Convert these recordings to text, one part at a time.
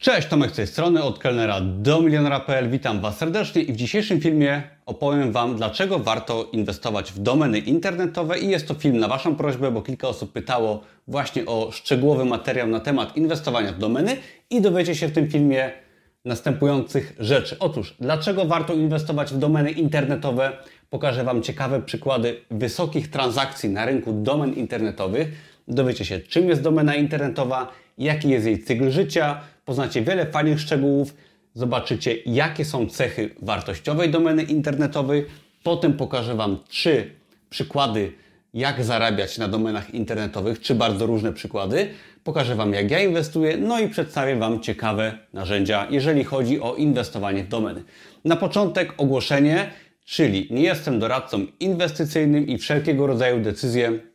Cześć, Tomek z tej strony, od kelnera do milionera.pl. Witam Was serdecznie i w dzisiejszym filmie opowiem Wam, dlaczego warto inwestować w domeny internetowe i jest to film na Waszą prośbę, bo kilka osób pytało właśnie o szczegółowy materiał na temat inwestowania w domeny i dowiecie się w tym filmie następujących rzeczy. Otóż, dlaczego warto inwestować w domeny internetowe? Pokażę Wam ciekawe przykłady wysokich transakcji na rynku domen internetowych. Dowiecie się, czym jest domena internetowa, jaki jest jej cykl życia, poznacie wiele fajnych szczegółów, zobaczycie jakie są cechy wartościowej domeny internetowej. Potem pokażę Wam trzy przykłady, jak zarabiać na domenach internetowych, trzy bardzo różne przykłady. Pokażę Wam, jak ja inwestuję, no i przedstawię Wam ciekawe narzędzia, jeżeli chodzi o inwestowanie w domeny. Na początek ogłoszenie, czyli nie jestem doradcą inwestycyjnym i wszelkiego rodzaju decyzje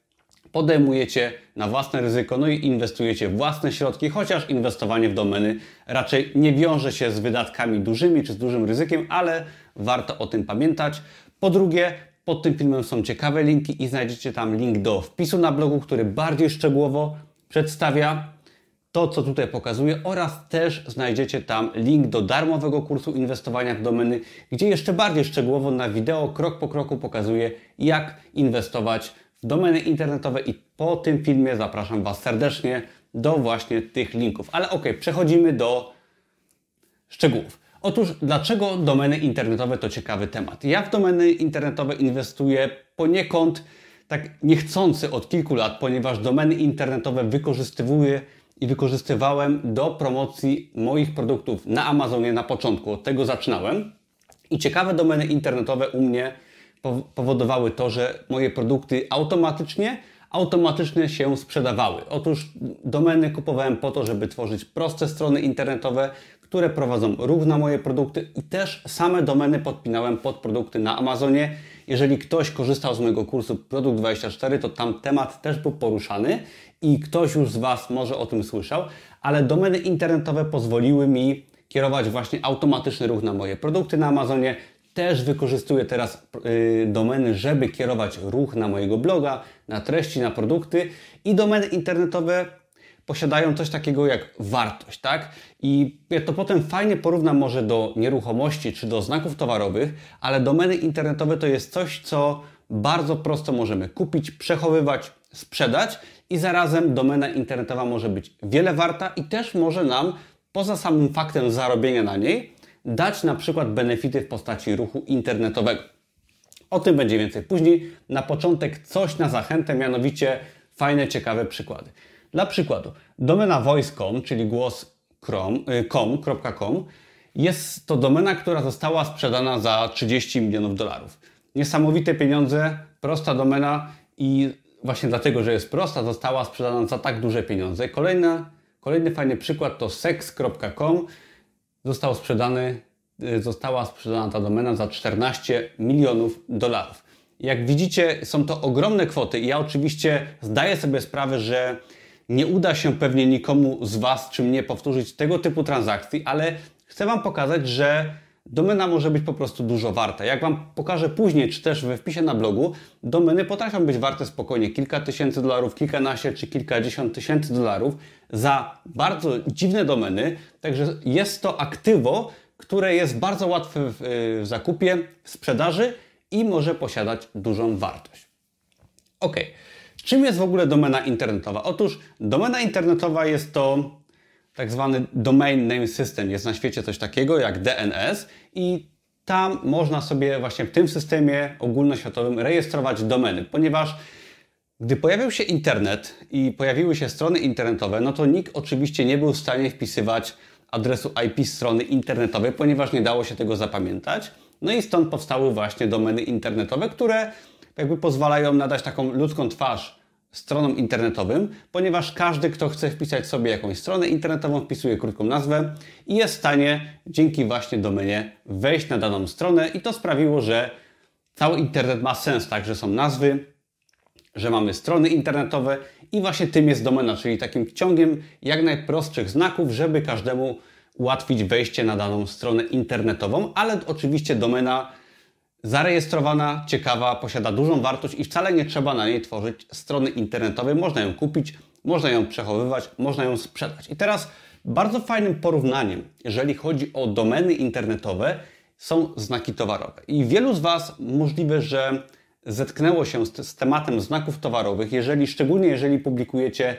podejmujecie na własne ryzyko, no i inwestujecie własne środki, chociaż inwestowanie w domeny raczej nie wiąże się z wydatkami dużymi czy z dużym ryzykiem, ale warto o tym pamiętać. Po drugie, pod tym filmem są ciekawe linki i znajdziecie tam link do wpisu na blogu, który bardziej szczegółowo przedstawia to, co tutaj pokazuję oraz też znajdziecie tam link do darmowego kursu inwestowania w domeny, gdzie jeszcze bardziej szczegółowo na wideo krok po kroku pokazuję, jak inwestować domeny internetowe i po tym filmie zapraszam Was serdecznie do właśnie tych linków. Ale ok, przechodzimy do szczegółów. Otóż, dlaczego domeny internetowe to ciekawy temat? Ja w domeny internetowe inwestuję poniekąd tak niechcący od kilku lat, ponieważ domeny internetowe wykorzystywuję i wykorzystywałem do promocji moich produktów na Amazonie na początku. Od tego zaczynałem. I ciekawe domeny internetowe u mnie powodowały to, że moje produkty automatycznie automatycznie się sprzedawały. Otóż domeny kupowałem po to, żeby tworzyć proste strony internetowe, które prowadzą ruch na moje produkty i też same domeny podpinałem pod produkty na Amazonie. Jeżeli ktoś korzystał z mojego kursu Produkt 24, to tam temat też był poruszany i ktoś już z Was może o tym słyszał, ale domeny internetowe pozwoliły mi kierować właśnie automatyczny ruch na moje produkty na Amazonie, też wykorzystuję teraz yy, domeny, żeby kierować ruch na mojego bloga, na treści, na produkty i domeny internetowe posiadają coś takiego jak wartość, tak? I ja to potem fajnie porównam może do nieruchomości czy do znaków towarowych, ale domeny internetowe to jest coś, co bardzo prosto możemy kupić, przechowywać, sprzedać i zarazem domena internetowa może być wiele warta i też może nam poza samym faktem zarobienia na niej dać na przykład benefity w postaci ruchu internetowego. O tym będzie więcej później. Na początek coś na zachętę, mianowicie fajne, ciekawe przykłady. Dla przykładu, domena voice.com, czyli głos.com, y, jest to domena, która została sprzedana za 30 milionów dolarów. Niesamowite pieniądze, prosta domena i właśnie dlatego, że jest prosta, została sprzedana za tak duże pieniądze. Kolejna, kolejny fajny przykład to sex.com, został sprzedany, y, została sprzedana ta domena za 14 milionów dolarów. Jak widzicie, są to ogromne kwoty i ja oczywiście zdaję sobie sprawę, że nie uda się pewnie nikomu z Was czy mnie powtórzyć tego typu transakcji, ale chcę Wam pokazać, że domena może być po prostu dużo warta. Jak Wam pokażę później, czy też we wpisie na blogu, domeny potrafią być warte spokojnie kilka tysięcy dolarów, kilkanaście czy kilkadziesiąt tysięcy dolarów za bardzo dziwne domeny. Także jest to aktywo, które jest bardzo łatwe w, w zakupie, w sprzedaży i może posiadać dużą wartość. Ok. Czym jest w ogóle domena internetowa? Otóż domena internetowa jest to tak zwany Domain Name System. Jest na świecie coś takiego jak DNS i tam można sobie właśnie w tym systemie ogólnoświatowym rejestrować domeny, ponieważ gdy pojawił się internet i pojawiły się strony internetowe, no to nikt oczywiście nie był w stanie wpisywać adresu IP strony internetowej, ponieważ nie dało się tego zapamiętać. No i stąd powstały właśnie domeny internetowe, które jakby pozwalają nadać taką ludzką twarz stronom internetowym, ponieważ każdy, kto chce wpisać sobie jakąś stronę internetową, wpisuje krótką nazwę i jest w stanie dzięki właśnie domenie wejść na daną stronę i to sprawiło, że cały internet ma sens, tak, że są nazwy, że mamy strony internetowe i właśnie tym jest domena, czyli takim ciągiem jak najprostszych znaków, żeby każdemu ułatwić wejście na daną stronę internetową, ale oczywiście domena zarejestrowana, ciekawa, posiada dużą wartość i wcale nie trzeba na niej tworzyć strony internetowej. Można ją kupić, można ją przechowywać, można ją sprzedać. I teraz bardzo fajnym porównaniem, jeżeli chodzi o domeny internetowe, są znaki towarowe. I wielu z Was możliwe, że zetknęło się z, z tematem znaków towarowych, jeżeli szczególnie jeżeli publikujecie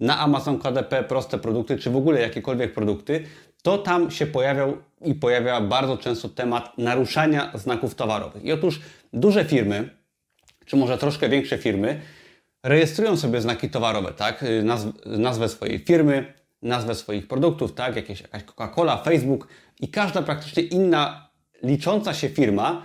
na Amazon KDP proste produkty, czy w ogóle jakiekolwiek produkty, to tam się pojawiał i pojawia bardzo często temat naruszania znaków towarowych. I otóż duże firmy, czy może troszkę większe firmy, rejestrują sobie znaki towarowe, tak? Nazw nazwę swojej firmy, nazwę swoich produktów, tak? Jakieś, jakaś Coca-Cola, Facebook i każda praktycznie inna licząca się firma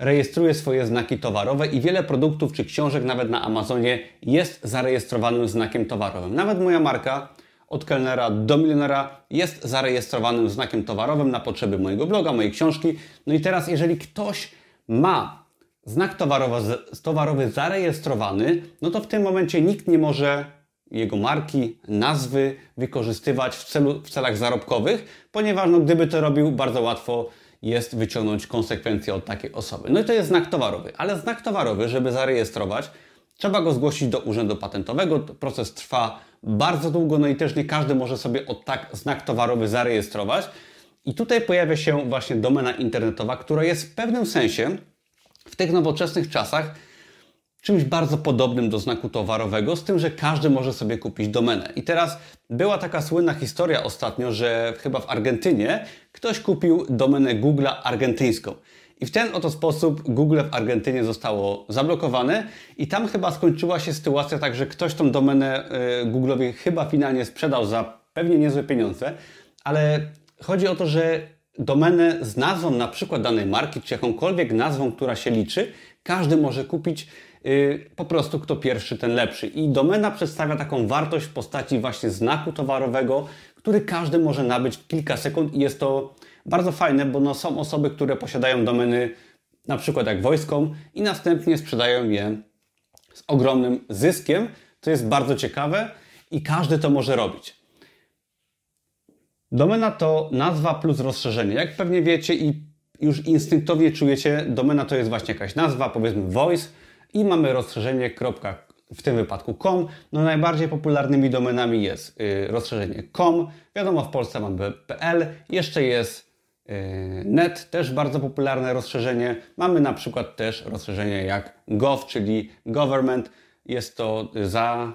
rejestruje swoje znaki towarowe i wiele produktów czy książek nawet na Amazonie jest zarejestrowanym znakiem towarowym. Nawet moja marka od kelnera do milionera jest zarejestrowanym znakiem towarowym na potrzeby mojego bloga, mojej książki. No i teraz jeżeli ktoś ma znak towarowy, towarowy zarejestrowany, no to w tym momencie nikt nie może jego marki, nazwy wykorzystywać w, celu, w celach zarobkowych, ponieważ no, gdyby to robił, bardzo łatwo jest wyciągnąć konsekwencje od takiej osoby. No i to jest znak towarowy, ale znak towarowy, żeby zarejestrować, trzeba go zgłosić do Urzędu Patentowego. Proces trwa bardzo długo, no i też nie każdy może sobie od tak znak towarowy zarejestrować. I tutaj pojawia się właśnie domena internetowa, która jest w pewnym sensie w tych nowoczesnych czasach czymś bardzo podobnym do znaku towarowego, z tym, że każdy może sobie kupić domenę. I teraz była taka słynna historia ostatnio, że chyba w Argentynie ktoś kupił domenę Google'a argentyńską. I w ten oto sposób Google w Argentynie zostało zablokowane. I tam chyba skończyła się sytuacja tak, że ktoś tą domenę y, Google'owi chyba finalnie sprzedał za pewnie niezłe pieniądze, ale chodzi o to, że domenę z nazwą na przykład danej marki, czy jakąkolwiek nazwą, która się liczy, każdy może kupić Y, po prostu kto pierwszy, ten lepszy. I domena przedstawia taką wartość w postaci właśnie znaku towarowego, który każdy może nabyć w kilka sekund i jest to bardzo fajne, bo no są osoby, które posiadają domeny na przykład jak wojską i następnie sprzedają je z ogromnym zyskiem, co jest bardzo ciekawe i każdy to może robić. Domena to nazwa plus rozszerzenie. Jak pewnie wiecie i już instynktownie czujecie, domena to jest właśnie jakaś nazwa, powiedzmy voice, i mamy rozszerzenie w tym wypadku com. No najbardziej popularnymi domenami jest y, rozszerzenie com, wiadomo w Polsce mamy .pl, jeszcze jest net, też bardzo popularne rozszerzenie. Mamy na przykład też rozszerzenie jak gov, czyli government. Jest to za,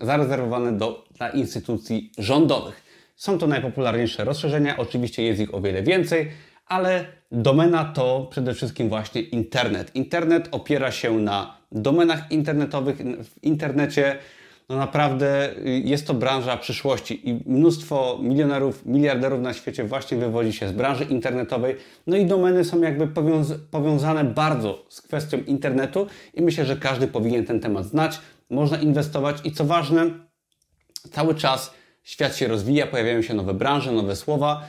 y, zarezerwowane do, dla instytucji rządowych. Są to najpopularniejsze rozszerzenia, oczywiście jest ich o wiele więcej, ale domena to przede wszystkim właśnie internet. Internet opiera się na domenach internetowych. W internecie no naprawdę jest to branża przyszłości i mnóstwo milionerów, miliarderów na świecie właśnie wywodzi się z branży internetowej. No i domeny są jakby powiąz powiązane bardzo z kwestią internetu i myślę, że każdy powinien ten temat znać. Można inwestować i co ważne, cały czas świat się rozwija, pojawiają się nowe branże, nowe słowa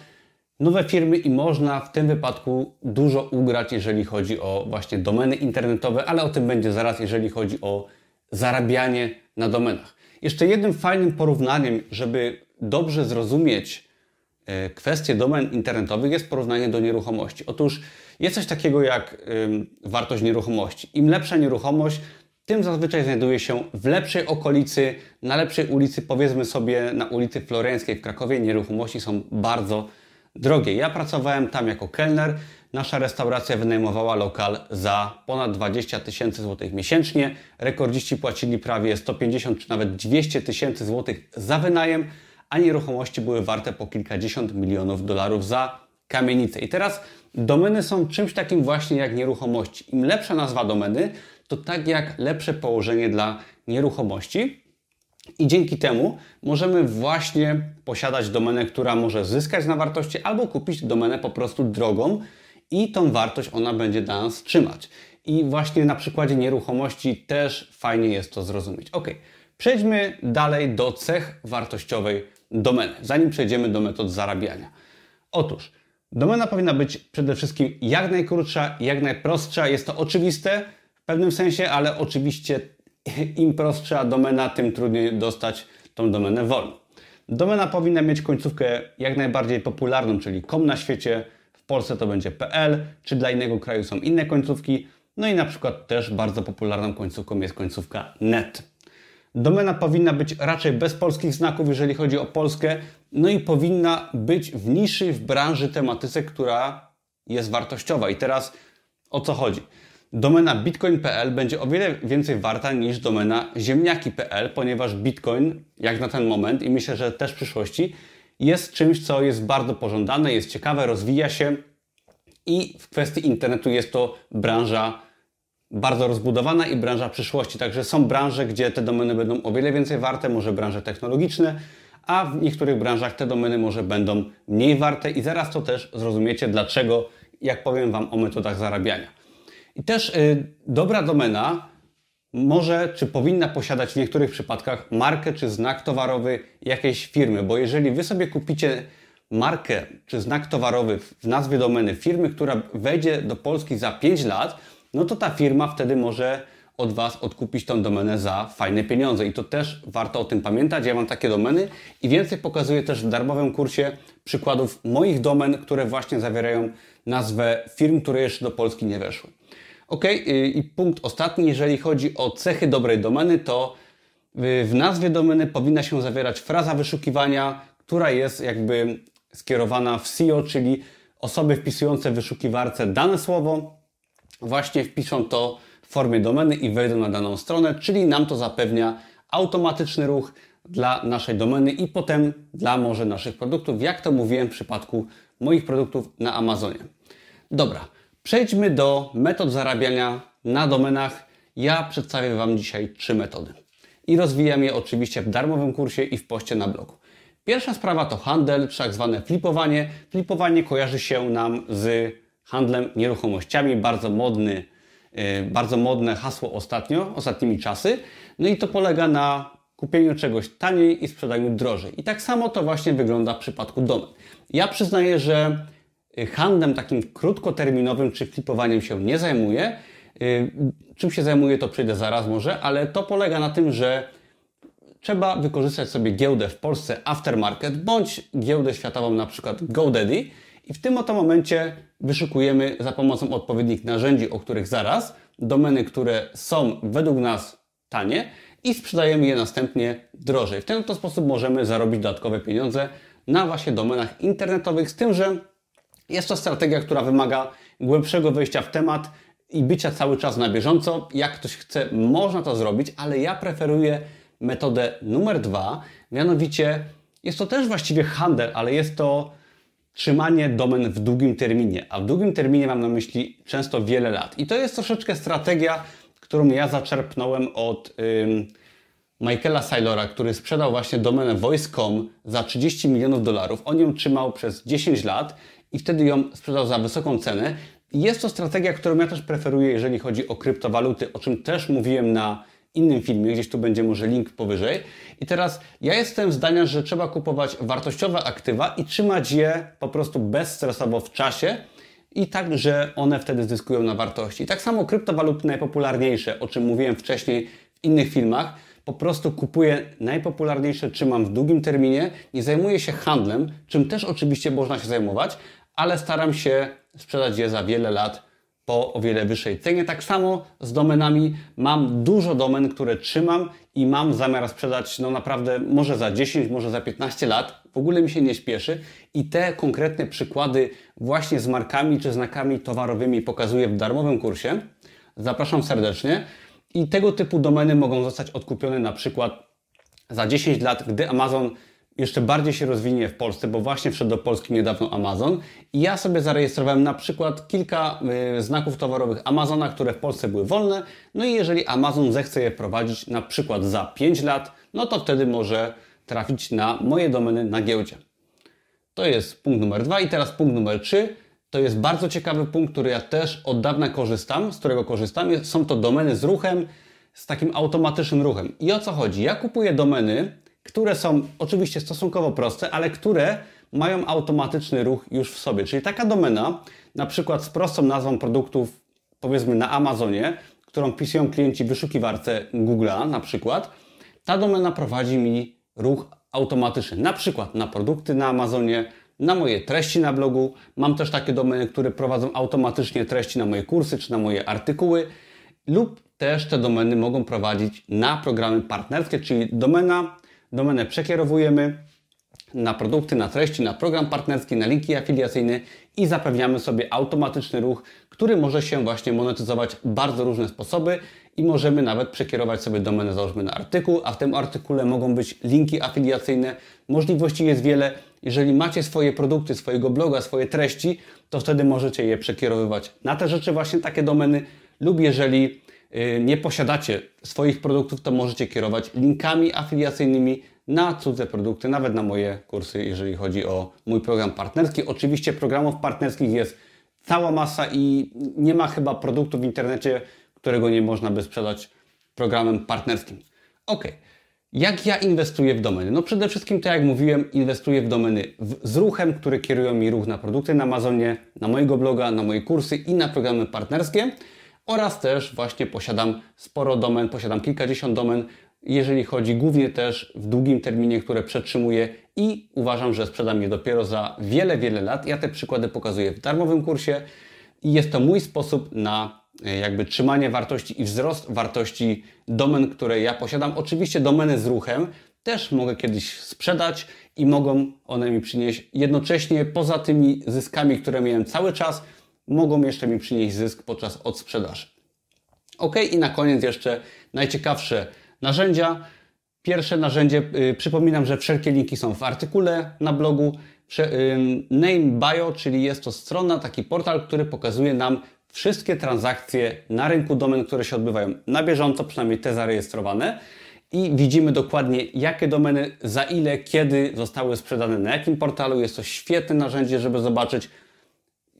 nowe firmy i można w tym wypadku dużo ugrać, jeżeli chodzi o właśnie domeny internetowe, ale o tym będzie zaraz, jeżeli chodzi o zarabianie na domenach. Jeszcze jednym fajnym porównaniem, żeby dobrze zrozumieć e, kwestię domen internetowych jest porównanie do nieruchomości. Otóż jest coś takiego jak wartość nieruchomości. Im lepsza nieruchomość, tym zazwyczaj znajduje się w lepszej okolicy, na lepszej ulicy, powiedzmy sobie na ulicy Florenckiej w Krakowie. Nieruchomości są bardzo drogie. Ja pracowałem tam jako kelner. Nasza restauracja wynajmowała lokal za ponad 20 tysięcy złotych miesięcznie. Rekordziści płacili prawie 150 czy nawet 200 tysięcy złotych za wynajem, a nieruchomości były warte po kilkadziesiąt milionów dolarów za kamienicę. I teraz domeny są czymś takim właśnie jak nieruchomości. Im lepsza nazwa domeny, to tak jak lepsze położenie dla nieruchomości. I dzięki temu możemy właśnie posiadać domenę, która może zyskać na wartości, albo kupić domenę po prostu drogą i tą wartość ona będzie dla nas trzymać. I właśnie na przykładzie nieruchomości też fajnie jest to zrozumieć. Ok, przejdźmy dalej do cech wartościowej domeny, zanim przejdziemy do metod zarabiania. Otóż domena powinna być przede wszystkim jak najkrótsza, jak najprostsza. Jest to oczywiste w pewnym sensie, ale oczywiście im prostsza domena, tym trudniej dostać tą domenę wolną. Domena powinna mieć końcówkę jak najbardziej popularną, czyli kom na świecie. W Polsce to będzie PL, czy dla innego kraju są inne końcówki. No i na przykład też bardzo popularną końcówką jest końcówka net. Domena powinna być raczej bez polskich znaków, jeżeli chodzi o Polskę, no i powinna być w niszy, w branży, tematyce, która jest wartościowa. I teraz o co chodzi? Domena bitcoin.pl będzie o wiele więcej warta niż domena ziemniaki.pl, ponieważ bitcoin, jak na ten moment i myślę, że też w przyszłości, jest czymś, co jest bardzo pożądane, jest ciekawe, rozwija się i w kwestii internetu jest to branża bardzo rozbudowana i branża przyszłości. Także są branże, gdzie te domeny będą o wiele więcej warte, może branże technologiczne, a w niektórych branżach te domeny może będą mniej warte i zaraz to też zrozumiecie, dlaczego, jak powiem Wam o metodach zarabiania. I też y, dobra domena może czy powinna posiadać w niektórych przypadkach markę czy znak towarowy jakiejś firmy, bo jeżeli Wy sobie kupicie markę czy znak towarowy w nazwie domeny firmy, która wejdzie do Polski za 5 lat, no to ta firma wtedy może od Was odkupić tą domenę za fajne pieniądze. I to też warto o tym pamiętać. Ja mam takie domeny i więcej pokazuję też w darmowym kursie przykładów moich domen, które właśnie zawierają nazwę firm, które jeszcze do Polski nie weszły. Ok, i punkt ostatni, jeżeli chodzi o cechy dobrej domeny, to w nazwie domeny powinna się zawierać fraza wyszukiwania, która jest jakby skierowana w SEO, czyli osoby wpisujące w wyszukiwarce dane słowo właśnie wpiszą to w formie domeny i wejdą na daną stronę, czyli nam to zapewnia automatyczny ruch dla naszej domeny i potem dla może naszych produktów, jak to mówiłem w przypadku moich produktów na Amazonie. Dobra, przejdźmy do metod zarabiania na domenach. Ja przedstawię Wam dzisiaj trzy metody i rozwijam je oczywiście w darmowym kursie i w poście na blogu. Pierwsza sprawa to handel, czy tak zwane flipowanie. Flipowanie kojarzy się nam z handlem nieruchomościami, bardzo modny, e, bardzo modne hasło ostatnio, ostatnimi czasy. No i to polega na kupieniu czegoś taniej i sprzedaniu drożej. I tak samo to właśnie wygląda w przypadku domen. Ja przyznaję, że handlem takim krótkoterminowym czy flipowaniem się nie zajmuję. E, czym się zajmuję, to przyjdę zaraz może, ale to polega na tym, że trzeba wykorzystać sobie giełdę w Polsce Aftermarket bądź giełdę światową na przykład GoDaddy i w tym oto momencie wyszukujemy za pomocą odpowiednich narzędzi, o których zaraz, domeny, które są według nas tanie i sprzedajemy je następnie drożej. W ten oto sposób możemy zarobić dodatkowe pieniądze na właśnie domenach internetowych, z tym, że jest to strategia, która wymaga głębszego wejścia w temat i bycia cały czas na bieżąco. Jak ktoś chce, można to zrobić, ale ja preferuję metodę numer dwa, mianowicie jest to też właściwie handel, ale jest to trzymanie domen w długim terminie, a w długim terminie mam na myśli często wiele lat. I to jest troszeczkę strategia, którą ja zaczerpnąłem od ym, Michaela Saylora, który sprzedał właśnie domenę Voice.com za 30 milionów dolarów. On ją trzymał przez 10 lat i wtedy ją sprzedał za wysoką cenę. I jest to strategia, którą ja też preferuję, jeżeli chodzi o kryptowaluty, o czym też mówiłem na innym filmie, gdzieś tu będzie może link powyżej. I teraz ja jestem zdania, że trzeba kupować wartościowe aktywa i trzymać je po prostu bezstresowo w czasie i tak, że one wtedy zyskują na wartości. I tak samo kryptowaluty najpopularniejsze, o czym mówiłem wcześniej w innych filmach, po prostu kupuję najpopularniejsze, trzymam w długim terminie, nie zajmuję się handlem, czym też oczywiście można się zajmować, ale staram się sprzedać je za wiele lat po o wiele wyższej cenie. Tak samo z domenami mam dużo domen, które trzymam i mam zamiar sprzedać no naprawdę może za 10, może za 15 lat. W ogóle mi się nie śpieszy i te konkretne przykłady właśnie z markami czy znakami towarowymi pokazuję w darmowym kursie. Zapraszam serdecznie. I tego typu domeny mogą zostać odkupione na przykład za 10 lat, gdy Amazon jeszcze bardziej się rozwinie w Polsce, bo właśnie wszedł do Polski niedawno Amazon i ja sobie zarejestrowałem na przykład kilka y, znaków towarowych Amazona, które w Polsce były wolne. No i jeżeli Amazon zechce je prowadzić na przykład za 5 lat, no to wtedy może trafić na moje domeny na giełdzie. To jest punkt numer dwa i teraz punkt numer trzy. To jest bardzo ciekawy punkt, który ja też od dawna korzystam, z którego korzystam. Są to domeny z ruchem, z takim automatycznym ruchem. I o co chodzi? Ja kupuję domeny, które są oczywiście stosunkowo proste, ale które mają automatyczny ruch już w sobie. Czyli taka domena, na przykład z prostą nazwą produktów, powiedzmy na Amazonie, którą pisują klienci w wyszukiwarce Google'a na przykład, ta domena prowadzi mi ruch automatyczny. Na przykład na produkty na Amazonie, na moje treści na blogu. Mam też takie domeny, które prowadzą automatycznie treści na moje kursy czy na moje artykuły lub też te domeny mogą prowadzić na programy partnerskie, czyli domena, domenę przekierowujemy na produkty, na treści, na program partnerski, na linki afiliacyjne i zapewniamy sobie automatyczny ruch, który może się właśnie monetyzować bardzo różne sposoby i możemy nawet przekierować sobie domenę załóżmy na artykuł, a w tym artykule mogą być linki afiliacyjne. Możliwości jest wiele. Jeżeli macie swoje produkty, swojego bloga, swoje treści, to wtedy możecie je przekierowywać na te rzeczy, właśnie takie domeny lub jeżeli nie posiadacie swoich produktów, to możecie kierować linkami afiliacyjnymi na cudze produkty, nawet na moje kursy, jeżeli chodzi o mój program partnerski. Oczywiście programów partnerskich jest cała masa i nie ma chyba produktu w internecie, którego nie można by sprzedać programem partnerskim. Ok. Jak ja inwestuję w domeny? No przede wszystkim, tak jak mówiłem, inwestuję w domeny w, z ruchem, które kierują mi ruch na produkty na Amazonie, na mojego bloga, na moje kursy i na programy partnerskie. Oraz też właśnie posiadam sporo domen, posiadam kilkadziesiąt domen, jeżeli chodzi głównie też w długim terminie, które przetrzymuję i uważam, że sprzedam je dopiero za wiele, wiele lat. Ja te przykłady pokazuję w darmowym kursie i jest to mój sposób na e, jakby trzymanie wartości i wzrost wartości domen, które ja posiadam. Oczywiście domeny z ruchem też mogę kiedyś sprzedać i mogą one mi przynieść jednocześnie poza tymi zyskami, które miałem cały czas, mogą jeszcze mi przynieść zysk podczas odsprzedaży. Ok, i na koniec jeszcze najciekawsze narzędzia. Pierwsze narzędzie, yy, przypominam, że wszelkie linki są w artykule na blogu. Prze, yy, name Bio, czyli jest to strona, taki portal, który pokazuje nam wszystkie transakcje na rynku domen, które się odbywają na bieżąco, przynajmniej te zarejestrowane. I widzimy dokładnie, jakie domeny, za ile, kiedy zostały sprzedane, na jakim portalu. Jest to świetne narzędzie, żeby zobaczyć,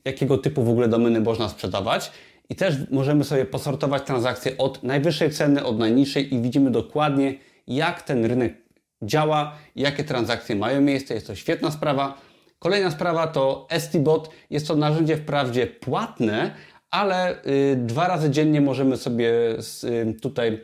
jakiego typu w ogóle domeny można sprzedawać. I też możemy sobie posortować transakcje od najwyższej ceny, od najniższej i widzimy dokładnie, jak ten rynek działa, jakie transakcje mają miejsce. Jest to świetna sprawa. Kolejna sprawa to STBot. Jest to narzędzie wprawdzie płatne, ale y, dwa razy dziennie możemy sobie y, tutaj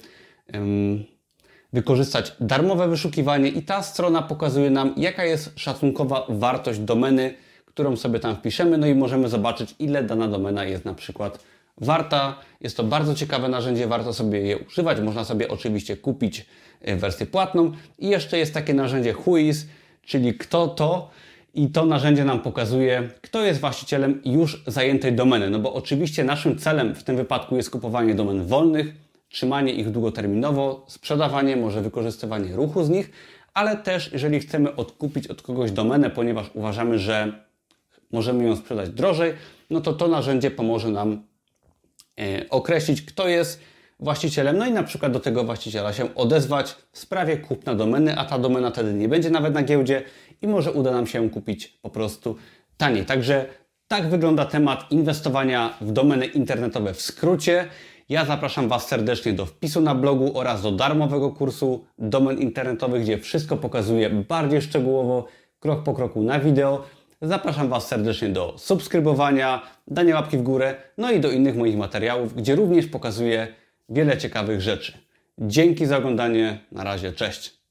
wykorzystać darmowe wyszukiwanie i ta strona pokazuje nam, jaka jest szacunkowa wartość domeny, którą sobie tam wpiszemy, no i możemy zobaczyć, ile dana domena jest na przykład warta. Jest to bardzo ciekawe narzędzie, warto sobie je używać. Można sobie oczywiście kupić e, wersję płatną. I jeszcze jest takie narzędzie Whois, czyli kto to. I to narzędzie nam pokazuje, kto jest właścicielem już zajętej domeny. No bo oczywiście naszym celem w tym wypadku jest kupowanie domen wolnych, trzymanie ich długoterminowo, sprzedawanie, może wykorzystywanie ruchu z nich, ale też jeżeli chcemy odkupić od kogoś domenę, ponieważ uważamy, że możemy ją sprzedać drożej, no to to narzędzie pomoże nam E, określić, kto jest właścicielem, no i na przykład do tego właściciela się odezwać w sprawie kupna domeny, a ta domena wtedy nie będzie nawet na giełdzie i może uda nam się kupić po prostu taniej. Także tak wygląda temat inwestowania w domeny internetowe w skrócie. Ja zapraszam Was serdecznie do wpisu na blogu oraz do darmowego kursu domen internetowych, gdzie wszystko pokazuję bardziej szczegółowo, krok po kroku na wideo. Zapraszam Was serdecznie do subskrybowania, dania łapki w górę, no i do innych moich materiałów, gdzie również pokazuję wiele ciekawych rzeczy. Dzięki za oglądanie. Na razie, cześć.